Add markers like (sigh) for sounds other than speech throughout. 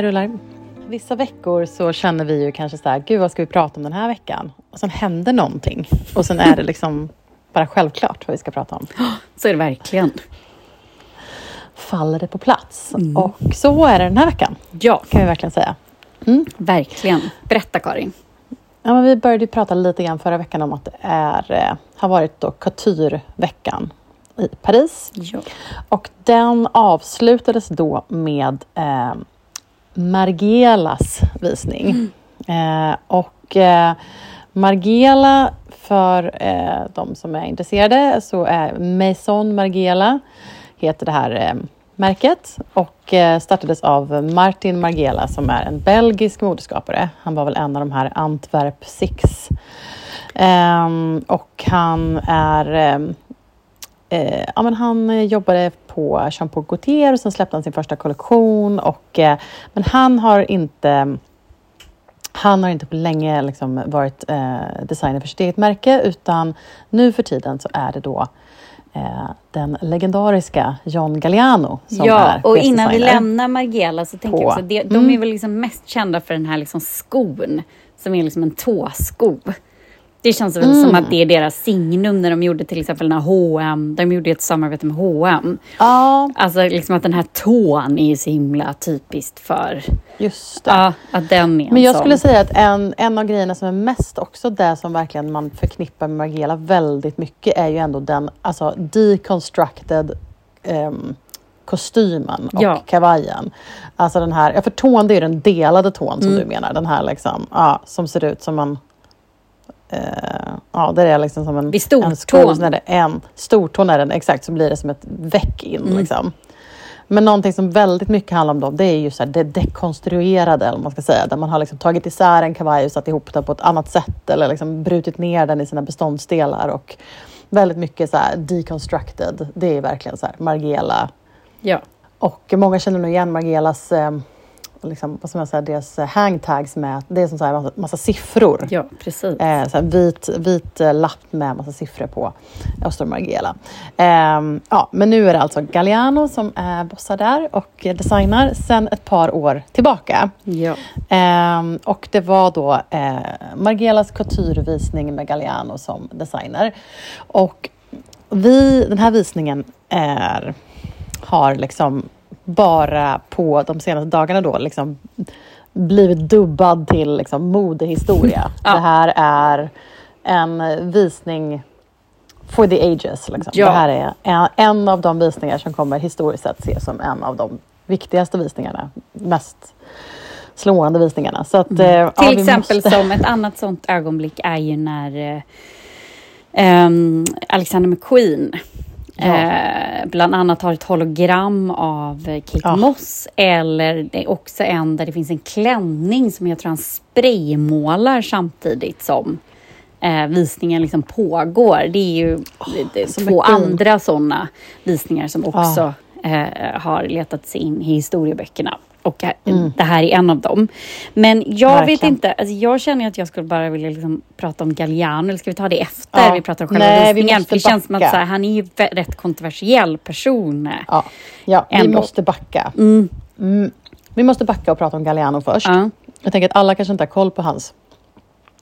Jag rullar. Vissa veckor så känner vi ju kanske så här, gud vad ska vi prata om den här veckan? Och sen händer någonting och sen är det liksom bara självklart vad vi ska prata om. Så är det verkligen. Faller det på plats. Mm. Och så är det den här veckan. Ja. Kan vi verkligen säga. Mm. Verkligen. Berätta Karin. Ja, men vi började prata lite grann förra veckan om att det är, eh, har varit då couture-veckan i Paris. Ja. Och den avslutades då med eh, Margielas visning. Mm. Eh, och eh, Margiela, för eh, de som är intresserade, så är Maison Margiela heter det här eh, märket och eh, startades av Martin Margiela som är en belgisk modeskapare. Han var väl en av de här Antwerp Six. Ehm, och han är ehm, eh, ja, men han jobbade på Jean Paul Gaultier och sen släppte han sin första kollektion. Och, eh, men han har inte han har inte på länge liksom varit eh, designer för sitt eget märke utan nu för tiden så är det då eh, den legendariska John Galliano som ja, är och innan vi lämnar Margiela så tänker på. jag också, de, de mm. är väl liksom mest kända för den här liksom skon som är liksom en tåsko. Det känns väl mm. som att det är deras signum när de gjorde till exempel den här H&M. De gjorde ett samarbete med H&M. Ja. Alltså liksom att den här tån är så himla typiskt för... Just det. Ja, att den är Men jag sån. skulle säga att en, en av grejerna som är mest också det som verkligen man förknippar med Margiela väldigt mycket är ju ändå den alltså deconstructed um, kostymen och ja. kavajen. Alltså den här, ja för tån det är den delade tån som mm. du menar, den här liksom, ja, som ser ut som man Uh, ja, där är liksom som en... Vid stortån? En, en stortån är den, exakt, så blir det som ett väck in. Mm. Liksom. Men någonting som väldigt mycket handlar om då, det är ju så det dekonstruerade, eller man ska säga, där man har liksom tagit isär en kavaj och satt ihop den på ett annat sätt eller liksom brutit ner den i sina beståndsdelar och väldigt mycket så här deconstructed. Det är verkligen så här Margiela. Ja. Och många känner nog igen Margielas eh, liksom, vad ska man säga, deras eh, hangtags med, det är som så här massa, massa siffror. Ja, precis. Eh, så vit, vit eh, lapp med massa siffror på. Står Margiela. Eh, ja, men nu är det alltså Galliano som är bossar där och designar sedan ett par år tillbaka. Ja. Eh, och det var då eh, Margielas couturevisning med Galliano som designer. Och vi, den här visningen är, har liksom bara på de senaste dagarna då liksom blivit dubbad till liksom modehistoria. (laughs) Ja. Det här är en visning for the ages. Liksom. Ja. Det här är en, en, av de visningar som kommer historiskt sett ses som en av de viktigaste visningarna. Mest slående visningarna. Så att, mm. eh, Till exempel måste... som ett annat sånt ögonblick är ju när eh, um, Alexander McQueen Ja. Eh, bland annat har ett hologram av Kate ja. Moss eller det är också en där det finns en klänning som jag tror han spraymålar samtidigt som eh, visningen liksom pågår. Det är ju oh, det är två andra sådana visningar som också eh, har letat sig in i historieböckerna. Och mm. det här är en av dem. Men jag Verkligen. vet inte, alltså jag känner att jag skulle bara vilja liksom prata om Galliano, eller ska vi ta det efter ja. vi pratar om själva Nej, visningen? För det känns som att här, han är ju rätt kontroversiell person. Ja, ja vi måste backa. Mm. Mm. Vi måste backa och prata om Galliano först. Ja. Jag tänker att alla kanske inte har koll på hans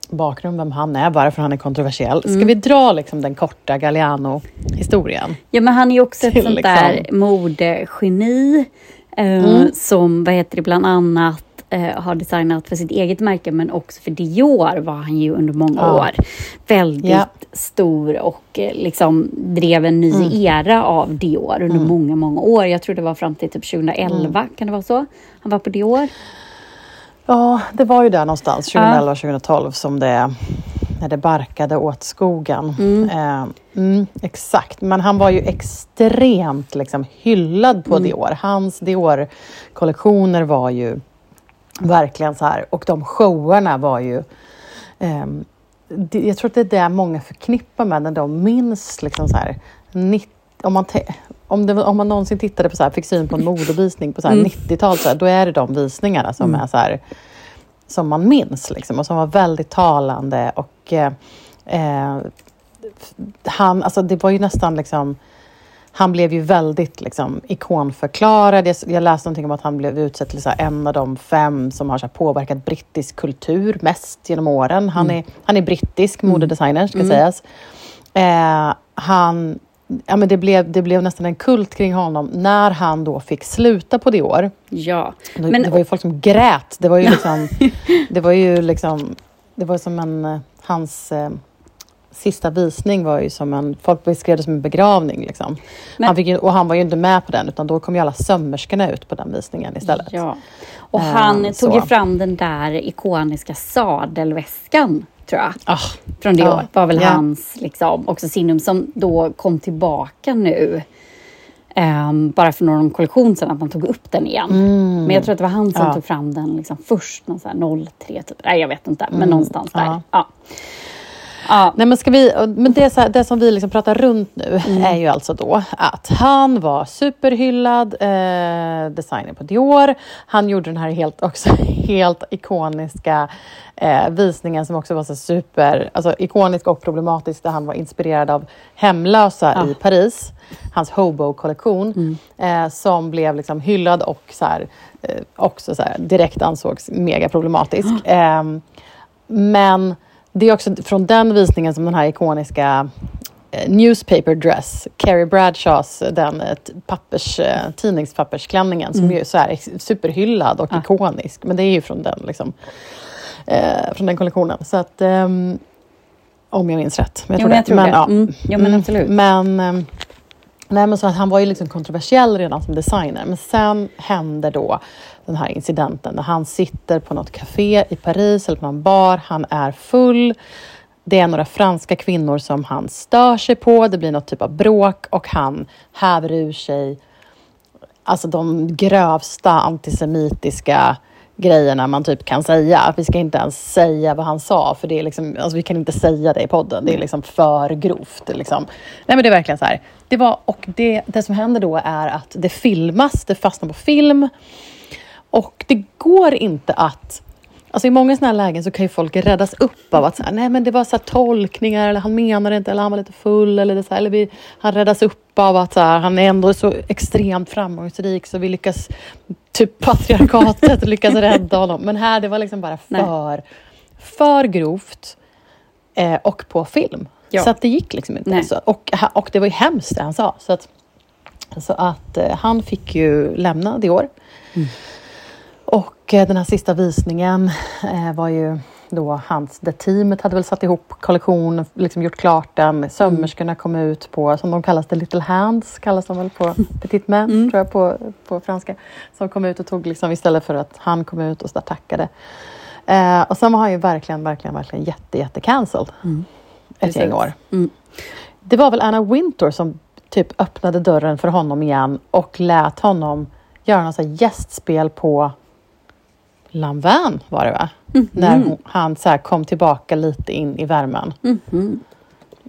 bakgrund, vem han är, varför han är kontroversiell. Ska mm. vi dra liksom den korta Galliano-historien? Ja, men han är också ett sånt liksom... där modegeni mm. Som, vad heter det, bland annat eh, har designat för sitt eget märke men också för Dior var han ju under många ja. år. Väldigt ja. stor och eh, liksom drev en ny mm. era av Dior under mm. många, många år. Jag tror det var fram till typ 2011, mm. kan det vara så? Han var på Dior? Ja, det var ju där någonstans, 2011-2012 ja. som det när det barkade åt skogen. Mm. Eh, mm, exakt, men han var ju extremt liksom, hyllad på mm. Dior. Hans Dior-kollektioner var ju verkligen så här, och de showerna var ju eh, jag tror att det är det många förknippar med när de minns liksom så här, 90, om man, om, det, om man någonsin tittade på så här, fick syn på en modevisning på mm. 90-talet, då är det de visningarna som mm. är så här, som man minns liksom, och som var väldigt talande. Och, eh, han, alltså det var ju nästan liksom... han blev ju väldigt liksom, ikonförklarad. Jag, jag läste någonting om att han blev utsedd till så här, en av de fem som har så här, påverkat brittisk kultur mest genom åren. Han, är, han är brittisk modedesigner, ska sägas. Eh, han, ja, men det, blev, det blev nästan en kult kring honom när han då fick sluta på Dior. Ja. Det, Men, det var ju folk som grät. Det var ju liksom... (laughs) det var ju liksom... Det var som en... eh, Hans eh, sista visning var ju som en... Folk beskrev det som en begravning. Liksom. Men- han ju, och han var ju inte med på den, utan då kom ju alla sömmerskorna ut på den visningen istället. ja. Och han tog ju så. fram den där ikoniska sadelväskan, tror jag. Ah, Från Dior. Ja, var väl ja. hans liksom, också signum som då kom tillbaka nu. Ehm, bara för någon kollektion sedan, att man tog upp den igen. Men jag tror att det var han som Mm. Ja. tog fram den liksom först, någon sån här 03 typ. Nej, jag vet inte, men någonstans där. Mm. ja. Ja. Ja. Nej, men ska vi, men det, här, det som vi liksom pratar runt nu Mm. är ju alltså då att han var superhyllad eh, designer på Dior. Han gjorde den här helt, också (laughs) helt ikoniska eh, visningen som också var så super, alltså ikonisk och problematisk där han var inspirerad av hemlösa Ja. i Paris. Hans Hobo-kollektion eh, som blev liksom hyllad och så här, eh, också så här, direkt ansågs mega problematisk. Ehm, men det är också från den visningen som den här ikoniska eh, newspaper dress, Carrie Bradshaws, den eh, pappers, eh, tidningspappersklänningen som ju är så ex- superhyllad och Ja. ikonisk. Men det är ju från den, liksom, eh, från den kollektionen. Så att, ehm, om jag minns rätt. Men Jo, men jag tror det. ja. Mm. Jo, men Mm. absolut. Men, ehm, nej, men så att han var ju liksom kontroversiell redan som designer. Men sen händer då den här incidenten när han sitter på något café i Paris eller på någon bar. Han är full. Det är några franska kvinnor som han stör sig på. Det blir något typ av bråk och han häver ur sig alltså de grövsta antisemitiska grejerna man typ kan säga. Vi ska inte ens säga vad han sa, för det är liksom, alltså vi kan inte säga det i podden. Det är liksom för grovt. det är Liksom. Nej, men det är verkligen så här. Det, var, och det, det som händer då är att det filmas, det fastnar på film. Och det går inte att... Alltså I många såna här lägen så kan ju folk räddas upp av att så här, nej men det var så tolkningar, eller han menade inte, eller han var lite full, eller, det så här, eller vi, han räddas upp av att så här, han är ändå så extremt framgångsrik så vi lyckas, typ patriarkatet (laughs) lyckas rädda honom. Men här, det var liksom bara Nej. för, för grovt eh, och på film. Ja. Så att det gick liksom inte. Nej. Så, och, och det var ju hemskt det han sa. Så att, så att eh, han fick ju lämna Dior. Och eh, den här sista visningen eh, var ju då hans, det teamet hade väl satt ihop kollektionen, liksom gjort klart den. Sömmerskorna kom ut på, som de kallas, the little hands, kallas de väl på petit men, tror jag på, på franska. Som kom ut och tog liksom istället för att han kom ut och tackade. Eh, och sen var han ju verkligen, verkligen, verkligen jätte, jätte cancelled. Ett Precis. gäng år. Mm. Det var väl Anna Wintour som typ öppnade dörren för honom igen och lät honom göra något gästspel på Lanvin var det va? När hon, han så kom tillbaka lite in i värmen. Mhm.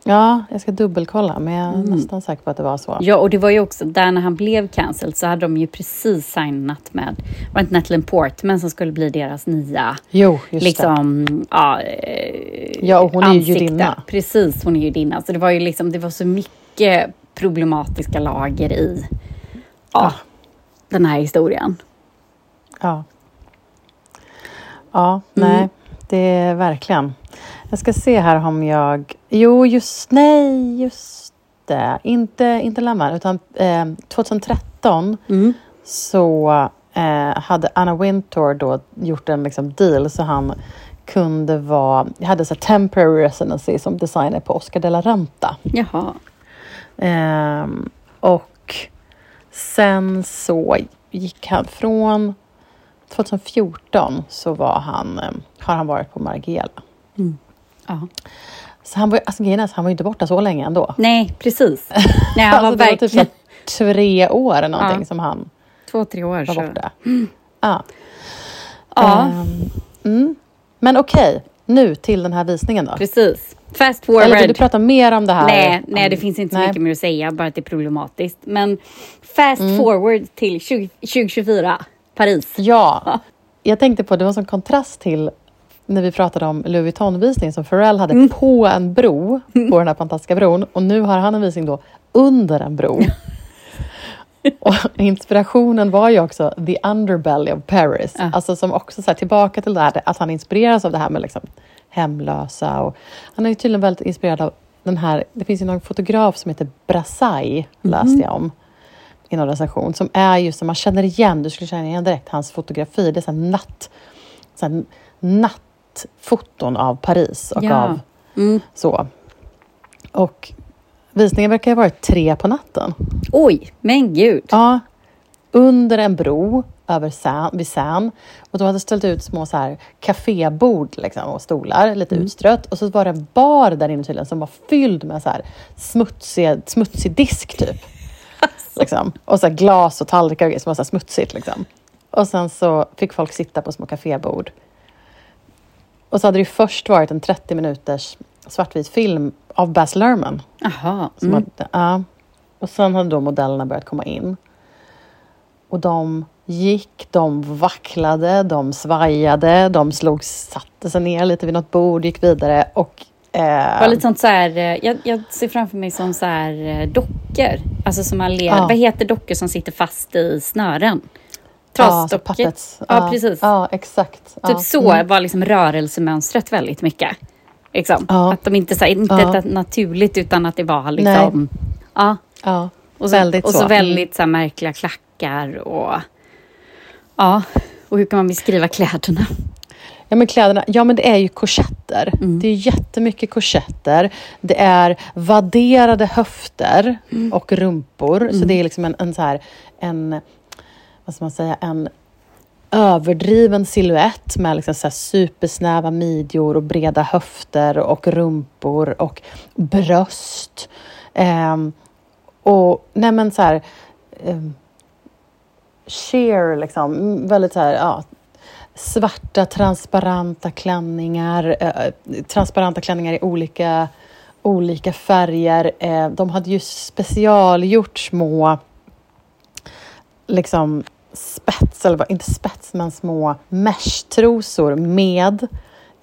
Ja, jag ska dubbelkolla men jag är nästan säker på att det var så. Ja, och det var ju också där när han blev cancelled så hade de ju precis signat med, var det inte Natalie Portman som skulle bli deras nya Jo, just det. liksom, ja, eh, Ja, och hon är ju ansikte. judinna. Precis, hon är judinna. Så det var ju liksom, det var så mycket problematiska lager i ja, Ah. den här historien. Ja. Ja, nej, det är verkligen. Jag ska se här om jag... Jo, just nej, just det. Inte, inte Lamman, utan eh, 2013 Mm. så eh, hade Anna Wintour då gjort en liksom, deal så han kunde vara... Jag hade så temporary residency som designer på Oscar de la Renta. Jaha. Ehm, och sen så gick han från 2014 så var han, em, har han varit på Margiela. Ja. Så han var, alltså, grejen är han var ju inte borta så länge ändå. Nej, precis. (laughs) Nej, han var alltså, det var typ verkligen så tre år eller någonting Ja. som han två, tre år var så. borta. Ja. Ja, Ehm, mm. Men okej, nu till den här visningen då. precis. Fast Eller vill du forward. prata mer om det här? Nej, nej, det Om- finns inte så nej. mycket mer att säga, bara att det är problematiskt. Men fast Mm. forward till 20, 2024, Paris. Ja, (laughs) jag tänkte på, det var en sån kontrast till när vi pratade om Louis Vuitton-visningen som Pharrell hade på en bro, på den här fantastiska bron. Och nu har han en visning då under en bro. (laughs) och inspirationen var ju också the underbelly of Paris. Ja. Alltså som också så här, tillbaka till det här att han inspireras av det här med liksom hemlösa. Och, han är ju tydligen väldigt inspirerad av den här, det finns ju någon fotograf som heter Brassai, läste jag om i någon recension, som är just som man känner igen, du skulle känna igen direkt hans fotografi. Det är så natt, så här nattfoton av Paris och Ja. av Mm. så. Och visningen verkar ha varit tre på natten. Oj, men gud. Ja, under en bro över Seine, vid Seine. Och de hade ställt ut små så här kafébord liksom, och stolar, lite utstrött. Och så var det en bar där inne tydligen som var fylld med så här smutsig, smutsig disk typ. Liksom. Och så glas och tallrikar och grejer som var så smutsigt. Liksom. Och sen så fick folk sitta på små kafébord. Och så hade det först varit en 30 minuters svartvit film av Baz Luhrmann. Som Mm. hade, ja. Och sen hade då modellerna börjat komma in. Och de gick, de vacklade, de svajade, de slog, satte sig ner lite vid något bord, gick vidare och... Det Eh, var lite sånt så här, eh, jag, jag ser framför mig som så här eh, dockor. Alltså som man Ja. vad heter dockor som sitter fast i snören? ja, Trasdockor. puppets. Ja, precis. Ja, exakt. Typ ja. så Mm. var liksom rörelsemönstret väldigt mycket. Liksom. Ja. Att de inte, så här, inte Ja. naturligt utan att det var liksom... Ja. Ja, Och så, väldigt och så. så. väldigt så här, märkliga klackar och... Ja. Och hur kan man beskriva kläderna? Ja men kläderna, ja men det är ju korsetter. Mm. Det är jättemycket korsetter. Det är vadderade höfter Mm. och rumpor. Så det är liksom en, en så här, en, vad ska man säga, en överdriven siluett med liksom så supersnäva midjor och breda höfter och rumpor och bröst. Ehm, och nej men så här, ehm, sheer liksom, mm, väldigt så här, ja, svarta transparenta klänningar, eh, transparenta klänningar i olika, olika färger. Eh, de hade ju specialgjort små liksom spets, eller inte spets, men små mesh-trosor med,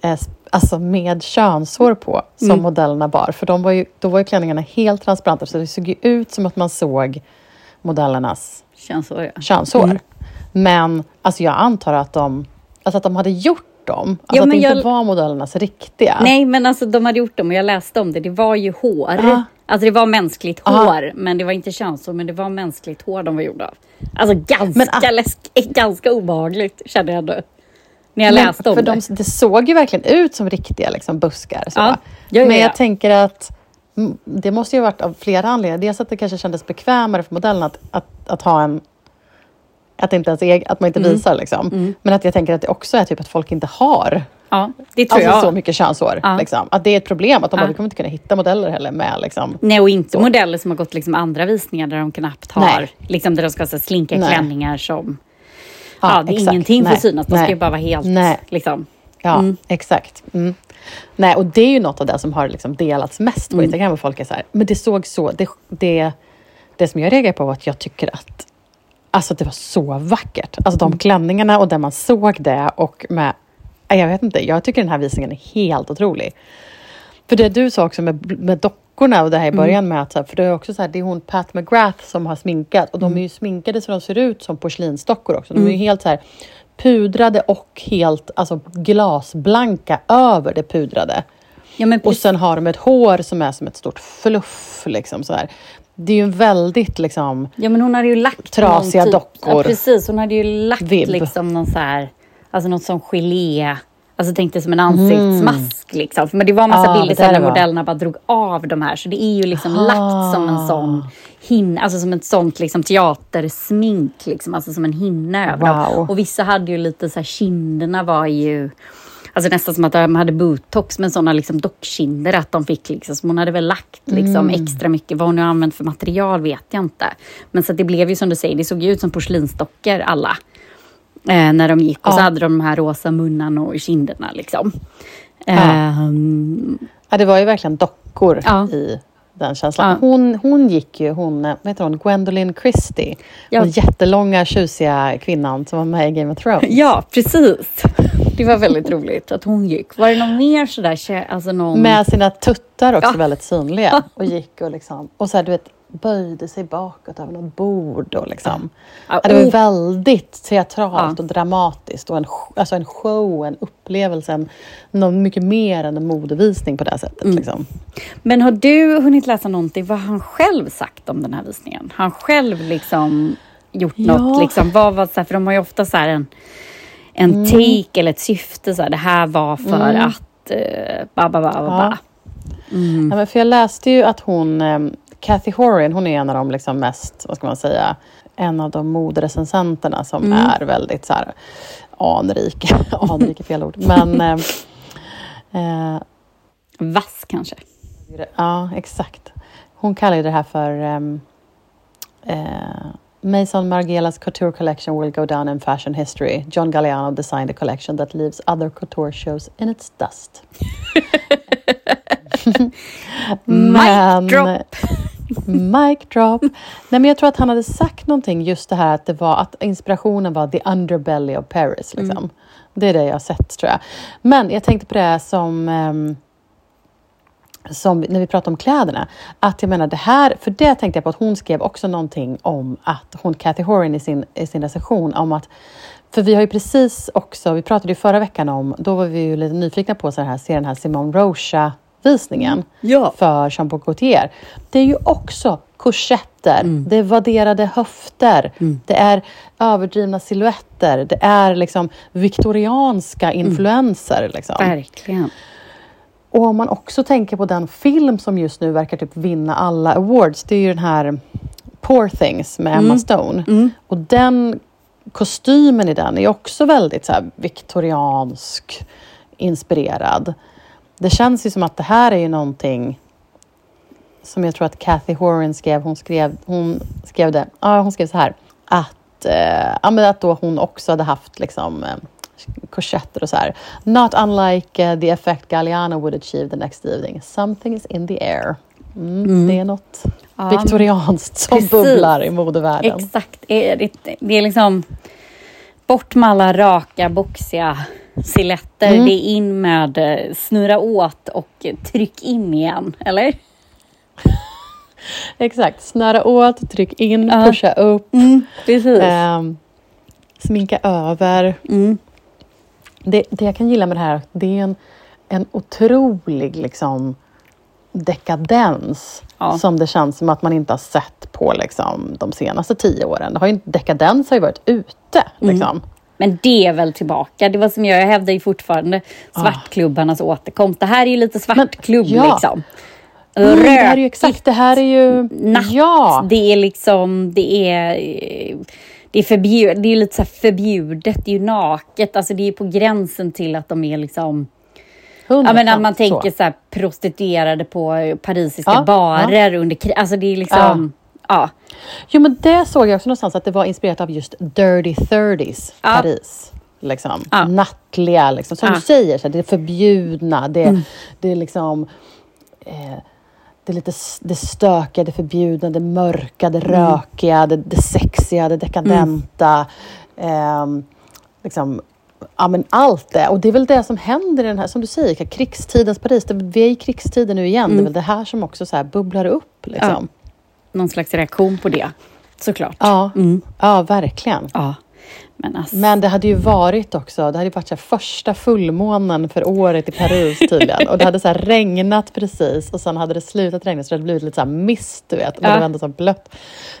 eh, alltså med könshår på som Mm. modellerna bar. För de var ju, då var ju klänningarna helt transparenta så det såg ju ut som att man såg modellernas så, ja. könshår. Mm. Men alltså jag antar att de, alltså att de hade gjort dem. Alltså Ja, att det men inte jag- var modellernas riktiga. Nej, men alltså de hade gjort dem och jag läste om det. Det var ju hår. Ja. Alltså det var mänskligt Ja. hår, men det var inte könshår, men det var mänskligt hår de var gjorda av. Alltså ganska, Men, ah. läsk, ganska obehagligt kände jag ändå. När jag Men läste om för det. de, det såg ju verkligen ut som riktiga liksom, buskar. Så. Ja. Ja, Men ja. jag tänker att det måste ju ha varit av flera anledningar. Dels att det kanske kändes bekvämare för modellen att, att, att ha en att, inte ens, är- att man inte Mm. visar liksom. Men att jag tänker att det också är typ att folk inte har Ja, det tror alltså, jag. så mycket könshår. Ja. Liksom. Att det är ett problem. Att de Ja. bara, vi kommer inte kunna hitta modeller heller med liksom. Nej, och inte Så. modeller som har gått liksom andra visningar där de knappt har, Nej. liksom där de ska ha så slinka Nej. klänningar som... Ja, det är exakt. ingenting Nej. synas. De ska ju bara vara helt, Nej. liksom... Ja, Mm. exakt. Mm. Nej, och det är ju något av det som har liksom delats mest på Mm. Instagram. Och folk är så här, men det såg så... Det, det, det som jag reagerar på var att jag tycker att alltså, det var så vackert. Alltså Mm. de klänningarna och där man såg det och med... Jag vet inte, jag tycker den här visningen är helt otrolig. För det du sa också med, med dockorna och det här i början med att, så här, för det är också så här, det är hon Pat McGrath som har sminkat och de är ju sminkade så de ser ut som porslinsdockor också. De är ju helt så här pudrade och helt alltså glasblanka över det pudrade. Ja, men Och sen har de ett hår som är som ett stort fluff. Liksom, så här. Det är ju en väldigt liksom... Ja, men hon hade ju lagt Trasiga typ, dockor. Ja, precis. Hon hade ju lagt Vibb. liksom någon så här, alltså något som gelé. Alltså tänkte som en ansiktsmask liksom. Men det var en massa Mm. Ja, bilder där var. modellerna bara drog av de här. Så det är ju liksom lagt som en sån hinna, alltså som ett sånt liksom teatersmink liksom. Alltså som en hinna över dem. Wow. Och vissa hade ju lite så här, kinderna var ju Alltså nästan som att de hade botox med sådana liksom dockkinder att de fick liksom, som hon hade väl lagt liksom Mm. extra mycket. Vad hon nu använt för material vet jag inte. Men så det blev ju som du säger, det såg ju ut som porslinsdockor alla. Eh, när de gick och så Ja. hade de de här rosa munnarna och kinderna liksom. Ja. Ehm, Ja, det var ju verkligen dockor Ja. i den känslan. Ja. Hon, hon gick ju, hon, vad heter hon, Gwendolyn Christie. Ja. Den jättelånga tjusiga kvinnan som var med i Game of Thrones. ja, precis. Det var väldigt roligt att hon gick. Var det någon mer sådär, alltså någon... Med sina tuttar också Ja. väldigt synliga. Och gick och liksom, och så här, du vet, böjde sig bakåt över något bord. Och liksom. Ja. Ja, det var Oh. väldigt teatralt och dramatiskt och en, alltså en show, en upplevelse, en, något mycket mer än en modevisning på det sättet. Mm. Liksom. Men har du hunnit läsa någonting vad han själv sagt om den här visningen? Har han själv liksom gjort Ja. något? Liksom, vad var, så här, för de har ju ofta så här en, en Mm. take eller ett syfte. Så här, det här var för att... Uh, ba, ba, ba, ba, ba. Ja, men för jag läste ju att hon, eh, Kathy Horan, hon är en av de liksom mest, vad ska man säga, en av de moderecensenterna som Mm. är väldigt så här anrik, (laughs) anrik är fel ord, men (laughs) eh, eh, Vass kanske? ja exakt. Hon kallar ju det här för ehm, eh, Maison Margielas couture collection will go down in fashion history. John Galliano designed a collection that leaves other couture shows in its dust. (laughs) Mic drop. (laughs) Mic drop. Nej, men jag tror att han hade sagt någonting just det här att, det var, att inspirationen var the underbelly of Paris. Liksom. Mm. Det är det jag har sett tror jag. Men jag tänkte på det som ehm, som när vi pratar om kläderna, att jag menar det här, för det tänkte jag på att hon skrev också någonting om att hon, Kathy Horan i sin, i sin recension, om att för vi har ju precis också, vi pratade ju förra veckan om, då var vi ju lite nyfikna på så här, se den här Simone Rocha visningen Ja. för Jean Paul Gaultier. Det är ju också korsetter, det är vadderade höfter, det är överdrivna silhuetter, det är liksom viktorianska influenser. Liksom. Verkligen. Och om man också tänker på den film som just nu verkar typ vinna alla awards, det är ju den här Poor Things med Emma Stone. Och den kostymen i den är också väldigt så viktoriansk inspirerad. Det känns ju som att det här är ju någonting som jag tror att Kathy Horan skrev. Hon skrev, hon skrev det, ja hon skrev så här att, eh, att då hon också hade haft liksom eh, korsetter och så här. Not unlike eh, the effect Galliano would achieve the next evening. Something is in the air. Mm, Det är något Ja, viktorianskt som precis. bubblar i modevärlden. Exakt. Det är, liksom bort med alla raka, boxiga siletter. Mm. Det är in med eh, snurra åt och eh, tryck in igen, eller? (laughs) Exakt. Snöra åt, tryck in, Ja. pusha upp, Mm, precis. ehm, sminka över. Mm. Det, det jag kan gilla med det här, det är en, en otrolig liksom, dekadens Ja. som det känns som att man inte har sett på liksom, de senaste tio åren. Det har ju, dekadens har ju varit ute. Mm. Liksom. Men det är väl tillbaka. Det var som jag, jag hävdar ju fortfarande svartklubbarnas återkomst. Det här är ju lite svartklubb Ah. ja. liksom. Mm, det här är ju Rökigt, exakt, det här är ju... natt. Ja, Det är liksom, det är... Det är, förbjud, det är lite så förbjudet, det är ju naket, alltså det är på gränsen till att de är liksom... Ja, men när man 100% tänker så. så här, prostituerade på parisiska Ja, barer under krig. Alltså det är liksom... Ja. Jo, men det såg jag också någonstans att det var inspirerat av just Dirty 30s Ja. Paris. Liksom. Ja. Nattliga, liksom. som Ja. du säger, så här, det är förbjudna, det, Mm. det är liksom eh, det lite det stökiga, det förbjudna, det mörka, det rökiga, det, det sexiga, det dekadenta. ehm, liksom, ja, men allt det. Och det är väl det som händer i den här, som du säger, krigstidens Paris. Det, vi är i krigstiden nu igen. Det är väl det här som också så här bubblar upp. Liksom. Någon slags reaktion på det, såklart. Ja, Mm. ja verkligen. Ja. Men alltså... Men det hade ju varit också, det hade ju varit så första fullmånen för året i Paris tydligen. Och det hade så regnat precis och sen hade det slutat regna så det hade blivit lite så mist, du vet. Och Ja. det var ändå så blött.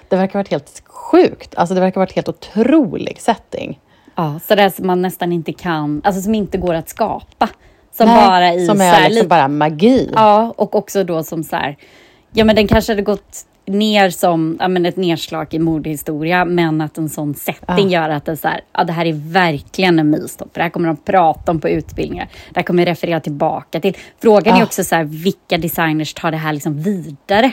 Det verkar ha varit helt sjukt. Alltså det verkar ha varit helt otrolig setting. Ja, så där som man nästan inte kan, alltså som inte går att skapa. Som Nej, bara i som är liksom lite- bara magi. Ja, och också då som så här, ja men den kanske hade gått ner som ja, men ett nedslag i modehistoria, men att en sån setting Ja. gör att det är så här, ja det här är verkligen en milstolpe. Det här kommer de prata om på utbildningar. Det här kommer referera tillbaka till. Frågan är Ja. också så här, vilka designers tar det här liksom vidare?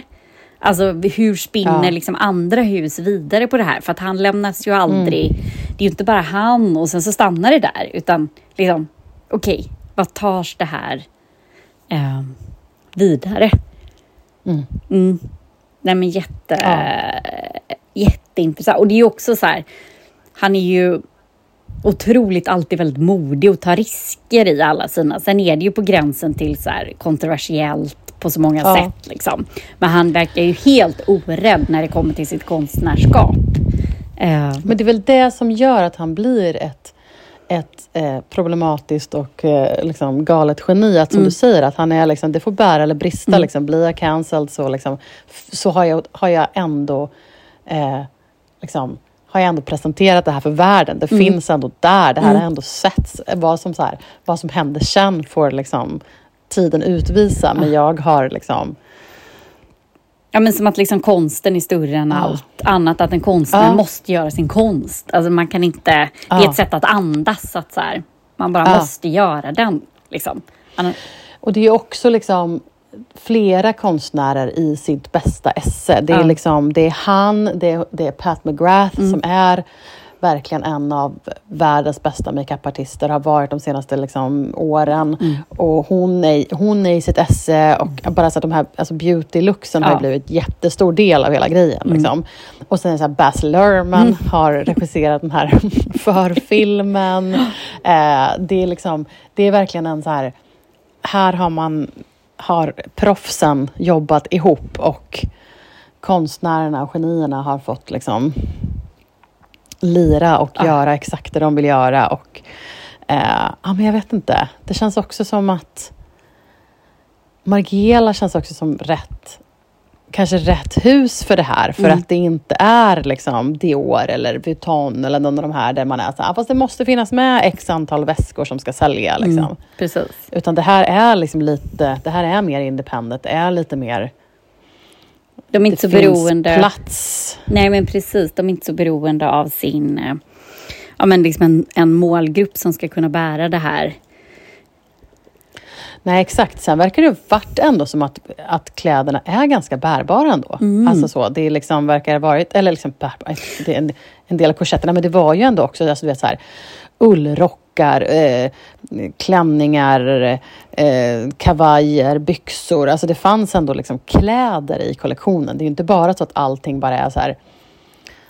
Alltså hur spinner Ja. liksom andra hus vidare på det här? För att han lämnas ju aldrig. Mm. Det är ju inte bara han och sen så stannar det där. Utan liksom, okej, vad tars det här eh, vidare? Mm. Mm. Nej men jätte, jätteintressant. Och det är ju också så här, han är ju otroligt alltid väldigt modig och tar risker i alla sina. Sen är det ju på gränsen till så här kontroversiellt på så många ja. sätt. Liksom. Men han verkar ju helt orädd när det kommer till sitt konstnärskap. Uh. Men det är väl det som gör att han blir ett ett eh, problematiskt och eh, liksom galet geni. Att som mm. du säger, att han är liksom, det får bära eller brista. Mm. Liksom, blir jag cancelled så, liksom, så har, jag, har jag ändå eh, liksom, har jag ändå presenterat det här för världen. Det mm. finns ändå där. Det här mm. har ändå setts. Vad som, så här, vad som händer sen får liksom, tiden utvisa. Men jag har liksom Ja, men som att liksom konsten är större än ja. allt annat. Att en konstnär ja. måste göra sin konst. Alltså man kan inte... Ja. Det är ett sätt att andas. Att så här, man bara måste göra den. Liksom. Och det är också liksom flera konstnärer i sitt bästa esse. Det är, liksom, det är han, det är, det är Pat McGrath mm. som är verkligen en av världens bästa makeupartister, har varit de senaste liksom, åren. Mm. Och hon är, hon är i sitt esse och mm. bara så att de här alltså beauty-looksen ja. har blivit en jättestor del av hela grejen. Mm. Liksom. Och sen är det så här, Baz Luhrmann mm. har regisserat den här (laughs) förfilmen. (laughs) Eh, det, är liksom, det är verkligen en så här, här har man har proffsen jobbat ihop och konstnärerna och genierna har fått liksom lira och ja. göra exakt det de vill göra. Och, eh, ja, men jag vet inte. Det känns också som att Margiela känns också som rätt kanske rätt hus för det här, för mm. att det inte är liksom Dior eller Vuitton eller någon av de här där man är så här, fast det måste finnas med x antal väskor som ska sälja. Liksom. Mm, precis. Utan det här är liksom lite, det här är mer independent, det är lite mer de är inte så beroende. plats. Nej, men precis. De är inte så beroende av sin... Eh, ja, men liksom en, en målgrupp som ska kunna bära det här. Nej, exakt. Sen verkar det varit ändå som att, att kläderna är ganska bärbara ändå. Mm. Alltså så, det liksom verkar ha varit, eller liksom är en, en del av korsetterna, men det var ju ändå också, alltså, du vet, så här, ullrockar, eh, klänningar, eh, kavajer, byxor. Alltså det fanns ändå liksom kläder i kollektionen. Det är ju inte bara så att allting bara är så här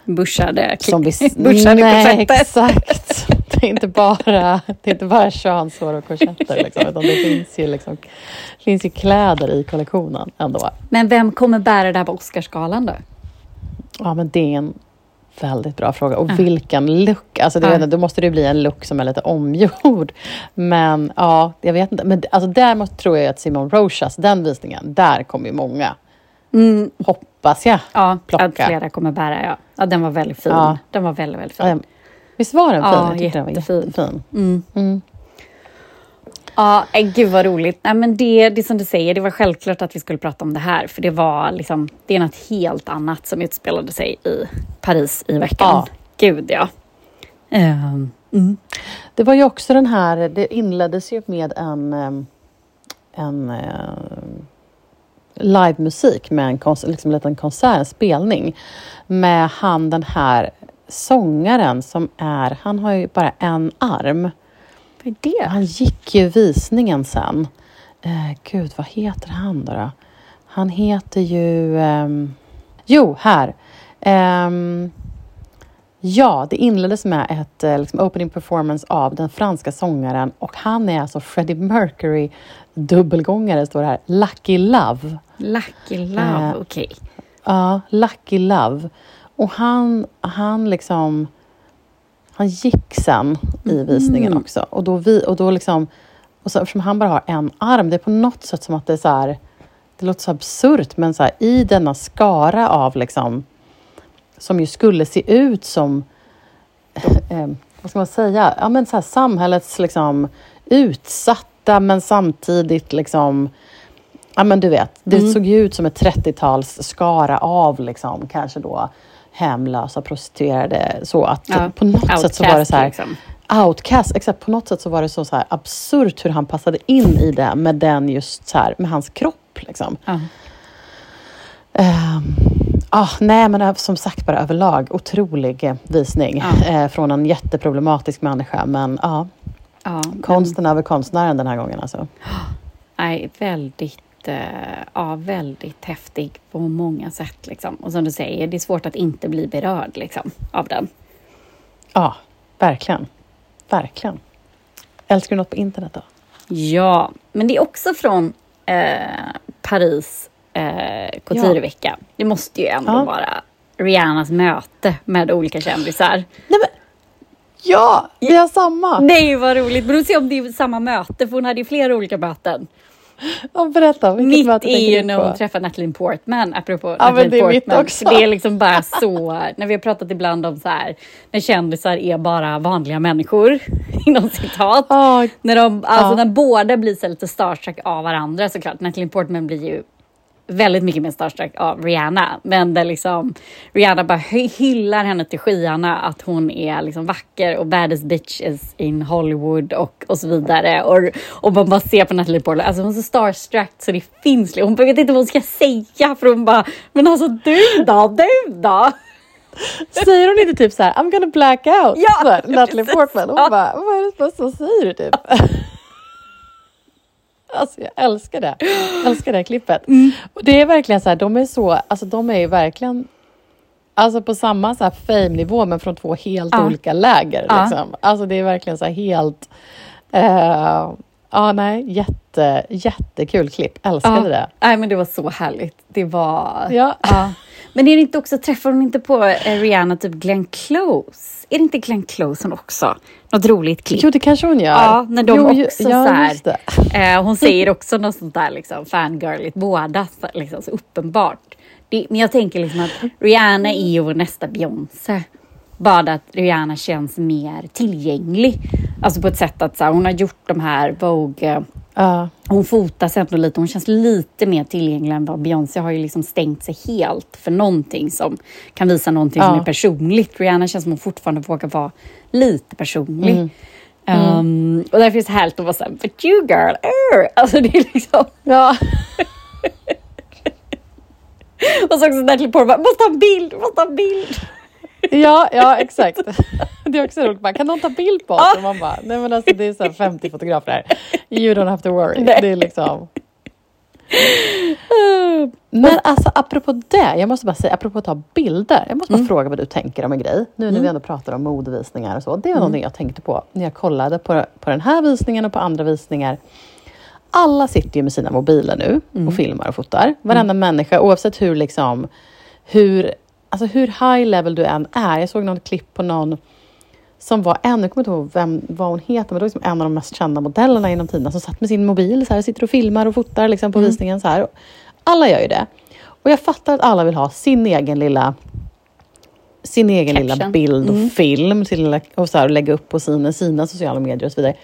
Bushade, som vi, (laughs) bushade nej, exakt. (laughs) Det är inte bara, det är inte bara könshår och korsetter. Liksom, utan det finns, ju liksom, det finns ju kläder i kollektionen ändå. Men vem kommer bära det här på Oscarsgalan då? Ja, men det är en Väldigt bra fråga. Och ja. vilken look! Alltså det, ja. Då måste det bli en look som är lite omgjord. (laughs) Men ja, jag vet inte. Men alltså där måste, tror jag att Simon Rochas, den visningen, där kommer ju många. Mm. Hoppas jag. Ja, plocka. att flera kommer bära. Ja. ja, den var väldigt fin. Ja. Den var väldigt, väldigt fin. Ja, visst var den fin? Ja, jag jättefin. den var jättefin. Mm. Mm. Ja, äh, gud vad roligt. Nej, men det, det som du säger, det var självklart att vi skulle prata om det här, för det var liksom, det är något helt annat som utspelade sig i Paris i veckan. Ja. Gud ja. Um, mm. Det var ju också den här, det inleddes ju med en, en uh, livemusik med en, konsert, liksom en liten konsert, en spelning med han den här sångaren som är, han har ju bara en arm. Vad är det? Han gick ju visningen sen. Eh, gud, vad heter han då? då? Han heter ju... Um, jo, här. Um, ja, det inleddes med ett uh, liksom opening performance av den franska sångaren och han är alltså Freddie Mercury dubbelgångare, står det här. Lucky Love. Lucky Love, uh, okej. Okay. Ja, Lucky Love. Och han, han liksom han gick sen i visningen mm. också. Och då, vi, och då liksom, och så, eftersom han bara har en arm, det är på något sätt som att det är så här, det låter så absurt, men så här, i denna skara av liksom, som ju skulle se ut som, (laughs) eh, vad ska man säga, ja, men så här, samhällets liksom, utsatta men samtidigt liksom, ja men du vet, det mm. såg ju ut som ett 30-tals skara av liksom, kanske då hemlösa, prostituerade. Så att ja, på något outcast, sätt så var det så här, liksom. outcast, exakt. På något sätt så var det så, så här absurt hur han passade in i det med den just så här, med hans kropp. Liksom. Ja. Um, ah, nej, men som sagt bara överlag otrolig eh, visning ja. eh, från en jätteproblematisk människa. Men ah, ja, konsten men... över konstnären den här gången alltså. (gasps) Nej, väldigt ja, väldigt häftig på många sätt. Liksom. Och som du säger, det är svårt att inte bli berörd liksom, av den. Ja, verkligen. Verkligen. Älskar du något på internet då? Ja, men det är också från eh, Paris eh, couturevecka. Det måste ju ändå ja. vara Rihannas möte med olika kändisar. Nej, men, ja, vi har samma! Nej, vad roligt! Men se om det är samma möte, för hon hade ju flera olika möten. Ja, berätta, mitt är ju när hon träffar Natalie Portman, apropå ja, Natalie det är Portman. Det är liksom bara så, när vi har pratat ibland om så här, när kändisar är bara vanliga människor, (laughs) inom citat. Oh, när, de, alltså, ja. när båda blir så lite starstruck av varandra såklart. Natalie Portman blir ju väldigt mycket mer starstruck av Rihanna. Men där liksom Rihanna bara hyllar henne till skyarna att hon är liksom vacker och baddest bitch is in Hollywood och, och så vidare. Och, och man bara ser på Natalie Portman, alltså hon är så starstruck så det finns Hon vet inte vad hon ska säga för hon bara, men alltså du då, du då? Säger hon inte typ så här, I'm gonna black out? Ja, (laughs) Natalie Portman. Hon ja. bara, vad är det som säger du typ? (laughs) Alltså jag älskar det. Jag älskar det här klippet. Mm. Och det är verkligen så här, de är så, alltså de är ju verkligen Alltså på samma så fame-nivå men från två helt ja. olika läger. Ja. Liksom. Alltså det är verkligen så helt... Uh, ja, nej, jätte, jättekul klipp. Älskade ja. det. Nej, men det var så härligt. Det var... Ja. Men är det inte också, träffar hon inte på eh, Rihanna typ Glenn Close? Är det inte Glenn Close hon också? Något roligt klipp. Jo, det kanske hon gör. Ja, när de jo, också ja, så här, eh, Hon säger också något sånt där liksom fangirligt, båda liksom så uppenbart. Det, men jag tänker liksom att Rihanna är ju vår nästa Beyoncé. Bara att Rihanna känns mer tillgänglig. Alltså på ett sätt att så här, hon har gjort de här Vogue Uh. Hon fotas ändå lite, hon känns lite mer tillgänglig än vad Beyoncé har ju liksom stängt sig helt för någonting som kan visa någonting uh. som är personligt. Rihanna känns som hon fortfarande vågar vara lite personlig. Mm. Um, mm. Och därför är det så härligt att vara såhär, but you girl, er. Alltså det är liksom... Ja. (laughs) och så också Natalie Portman, måste ha en bild, måste ha en bild. Ja, ja exakt. Det är också roligt. Man, kan någon ta bild på oss? Och man bara, nej men alltså det är så 50 fotografer här. You don't have to worry. Nej. Det är liksom... Men alltså apropå det, jag måste bara säga, apropå att ta bilder. Jag måste bara mm. fråga vad du tänker om en grej. Nu när mm. vi ändå pratar om modevisningar och så. Det var mm. någonting jag tänkte på när jag kollade på, på den här visningen och på andra visningar. Alla sitter ju med sina mobiler nu mm. och filmar och fotar. Varenda mm. människa, oavsett hur liksom hur alltså hur high level du än är. Jag såg något klipp på någon som var en, jag kommer inte ihåg vem, vad hon heter, men det var liksom en av de mest kända modellerna inom tiden som satt med sin mobil så här, sitter och filmar och fotar liksom, på mm. visningen. Så här. Alla gör ju det. Och jag fattar att alla vill ha sin egen lilla sin egen Caption. lilla bild och mm. film lilla, och, så här, och lägga upp på sina, sina sociala medier och så vidare.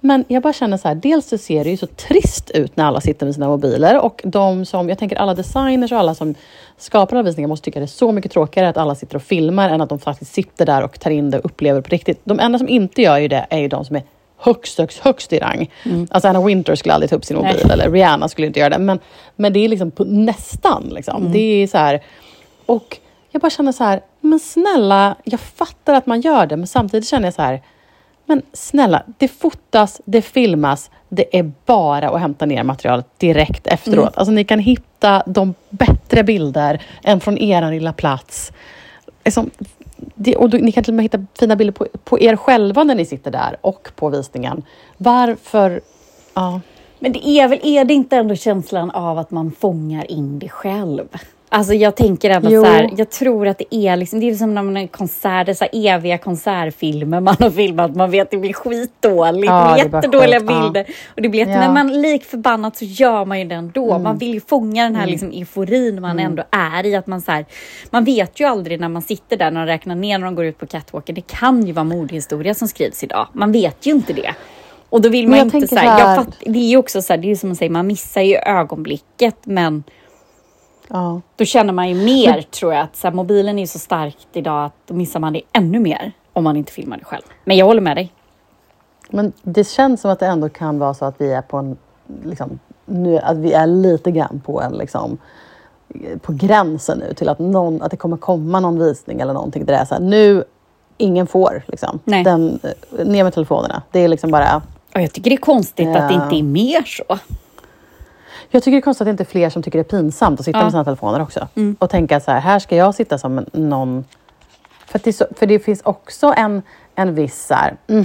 Men jag bara känner så här, dels så ser det ju så trist ut när alla sitter med sina mobiler och de som, jag tänker alla designers och alla som skapar alla visningar måste tycka det är så mycket tråkigare att alla sitter och filmar än att de faktiskt sitter där och tar in det och upplever på riktigt. De enda som inte gör ju det är ju de som är högst, högst, högst i rang. Mm. Alltså Anna Winter skulle aldrig ta upp sin mobil Nej. eller Rihanna skulle inte göra det. Men, men det är liksom på, nästan. Liksom. Mm. Det är så här, och jag bara känner så här, men snälla, jag fattar att man gör det, men samtidigt känner jag så här, men snälla, det fotas, det filmas, det är bara att hämta ner materialet direkt efteråt. Mm. Alltså ni kan hitta de bättre bilder än från er lilla plats. Liksom, det, och ni kan till och med hitta fina bilder på, på er själva när ni sitter där och på visningen. Varför? Ja. Men det är väl, är det inte ändå känslan av att man fångar in det själv? Alltså jag tänker ändå så här, jag tror att det är liksom, det är som när man har konserter, så här eviga konsertfilmer man har filmat, man vet att det blir skitdåligt, ja, jättedåliga bilder. Ja. Och det blir jätte, ja. Men man lik förbannat så gör man ju det ändå. Mm. Man vill ju fånga den här mm. liksom euforin man mm. ändå är i. Att man, så här, man vet ju aldrig när man sitter där, när de räknar ner när de går ut på catwalken, det kan ju vara mordhistoria som skrivs idag. Man vet ju inte det. Och då vill man inte så här, här... Fatt, det är ju också så här, det är som man säger, man missar ju ögonblicket men Ja. Då känner man ju mer, men, tror jag, att så här, mobilen är så starkt idag att då missar man det ännu mer om man inte filmar det själv. Men jag håller med dig. Men det känns som att det ändå kan vara så att vi är på en, liksom, nu, att vi är lite grann på en, liksom, på gränsen nu till att, någon, att det kommer komma någon visning eller någonting där det är så här, nu, ingen får liksom. Nej. Den, ner med telefonerna. Det är liksom bara... Och jag tycker det är konstigt äh, att det inte är mer så. Jag tycker det är konstigt att det inte är fler som tycker det är pinsamt att sitta ja. med sina telefoner också. Mm. Och tänka så här, här ska jag sitta som någon... För det, så, för det finns också en, en viss... Så här, mm,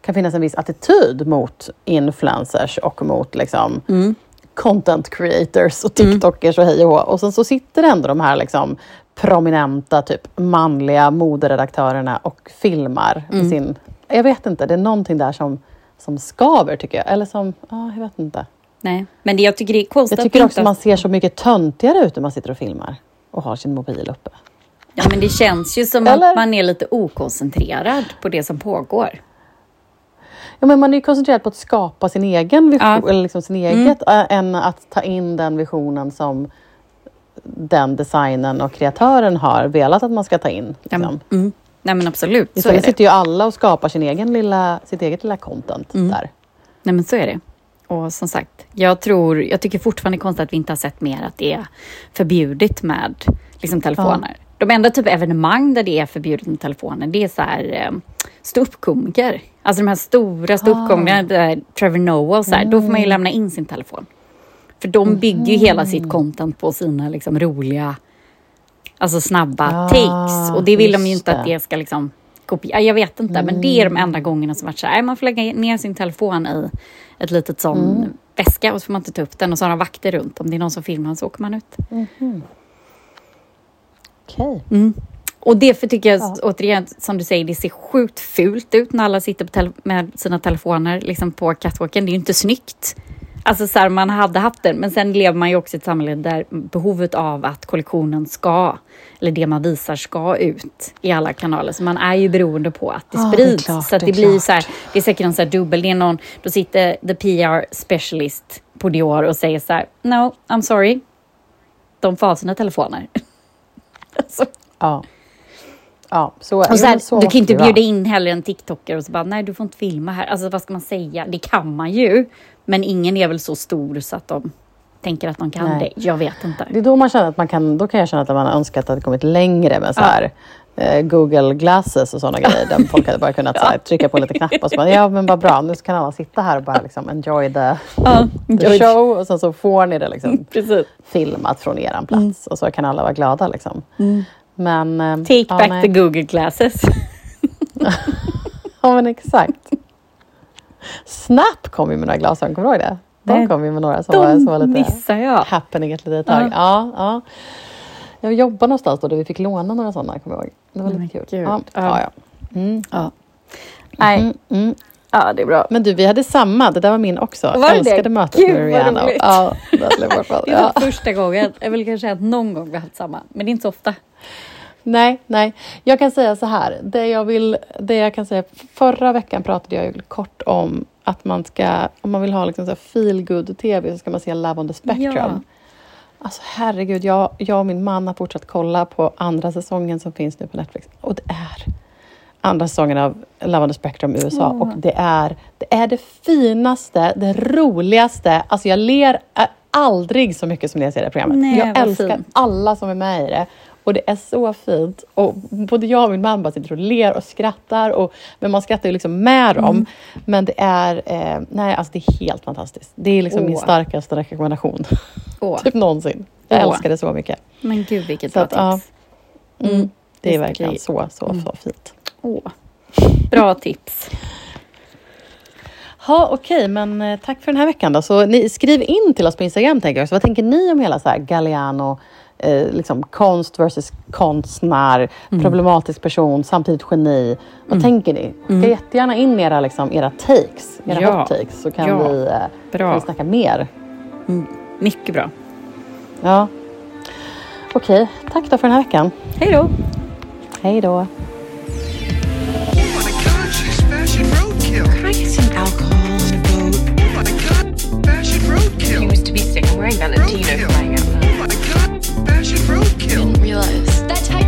kan finnas en viss attityd mot influencers och mot liksom, mm. content creators och TikTokers och hej och hå. Och sen så sitter ändå de här liksom prominenta, typ manliga moderedaktörerna och filmar mm. sin... Jag vet inte, det är någonting där som, som skaver tycker jag. Eller som, ja, jag vet inte. Nej, men det, jag tycker det är konstigt Jag tycker också att man ser så mycket töntigare ut när man sitter och filmar och har sin mobil uppe. Ja, men det känns ju som Eller? att man är lite okoncentrerad på det som pågår. Ja, men man är ju koncentrerad på att skapa sin egen vision, ja. eller liksom sin mm. eget, mm. än att ta in den visionen som den designen och kreatören har velat att man ska ta in. Liksom. Ja, mm. Nej men absolut, så är det. sitter ju alla och skapar sin egen lilla, sitt eget lilla content mm. där. Nej men så är det. Och som sagt, jag, tror, jag tycker fortfarande konstigt att vi inte har sett mer att det är förbjudet med liksom, telefoner. Ja. De enda typ evenemang där det är förbjudet med telefoner, det är så här eh, ståuppkomiker. Alltså de här stora ståuppkomikerna, ah. Trevor Noah, så här, mm. då får man ju mm. lämna in sin telefon. För de bygger ju hela sitt content på sina liksom, roliga, alltså snabba ah, takes. Och det vill de ju inte det. att det ska liksom kopiera. Jag vet inte, mm. men det är de enda gångerna som varit så här, man får lägga ner sin telefon i ett litet sån mm. väska och så får man inte ta upp den och så har de vakter runt. Om det är någon som filmar så åker man ut. Mm. Okej. Okay. Mm. Och det för tycker jag, ja. återigen, som du säger, det ser sjukt fult ut när alla sitter med sina telefoner liksom på catwalken. Det är ju inte snyggt. Alltså så här, man hade haft den, men sen lever man ju också i ett samhälle där behovet av att kollektionen ska, eller det man visar ska ut i alla kanaler. Så man är ju beroende på att det sprids. Oh, det klart, så det, det blir så här, det är säkert en så här dubbel, det är någon, då sitter the PR specialist på Dior och säger så här, no, I'm sorry, de får ha sina telefoner. (laughs) alltså. Ja. Ja, så, och så, här, så du kan inte bjuda in heller en TikToker och så bara, nej du får inte filma här. Alltså vad ska man säga? Det kan man ju, men ingen är väl så stor så att de tänker att de kan nej. det. Jag vet inte. Det är då man känner att man kan, då kan jag känna att man har önskat att det kommit längre med så här ja. eh, Google glasses och sådana grejer där folk hade bara kunnat här, (laughs) trycka på lite knappar och så bara, ja men vad bra, nu kan alla sitta här och bara liksom enjoy the, ja, the show och sen så får ni det liksom (laughs) filmat från eran plats mm. och så kan alla vara glada liksom. Mm. Men, eh, Take ja, back nej. the Google glasses. (laughs) ja men exakt. Snap kom ju med några glasögon, kommer du ihåg det? De kom ju med några som, de var, som var lite jag. happening ett litet tag. Ja. Ja, ja. Jag jobbade någonstans då där vi fick låna några sådana, kommer jag ihåg. Det var lite kul. Ja, ja. ja. Mm. ja. Nej. Mm, mm. Ja, det är bra. Men du, vi hade samma. Det där var min också. Var jag älskade det? mötet Gud, med Rihanna. Ja, (laughs) det, är ja. första gången. Jag vill kanske säga att någon gång vi har haft samma, men det är inte så ofta. Nej, nej. Jag kan säga så här. Det jag, vill, det jag kan säga. Förra veckan pratade jag kort om att man ska, om man vill ha liksom så feel good tv så ska man se Love on the Spectrum. Ja. Alltså herregud, jag, jag och min man har fortsatt kolla på andra säsongen som finns nu på Netflix. Och det är andra säsongen av Love on the Spectrum USA. Mm. Och det är, det är det finaste, det roligaste. Alltså jag ler aldrig så mycket som när jag ser det programmet. Nej, jag älskar fint. alla som är med i det. Och det är så fint. Och både jag och min man bara sitter och ler och skrattar. Och, men man skrattar ju liksom med dem. Mm. Men det är, eh, nej, alltså det är helt fantastiskt. Det är liksom oh. min starkaste rekommendation. Oh. (laughs) typ någonsin. Jag oh. älskar det så mycket. Men gud vilket så bra att, tips. Ja, mm, det är verkligen så, så, mm. så fint. Oh. Bra tips. Ja, okej, okay, men eh, tack för den här veckan då. Så ni, skriv in till oss på Instagram, tänker jag. Så vad tänker ni om hela så här Galliano eh, liksom konst versus konstnär, mm. problematisk person, samtidigt geni. Vad mm. tänker ni? Mm. Ska jättegärna in era, liksom, era takes, era ja. hot takes, så kan, ja. vi, eh, kan vi snacka mer. Mm. Mycket bra. Ja. Okej, okay. tack då för den här veckan. Hej då. Hej då. mixing alcohol a boat. Oh my god, fashion roadkill. He used to be sick and wearing Valentino flying out. Oh my god, fashion roadkill. Didn't realize that type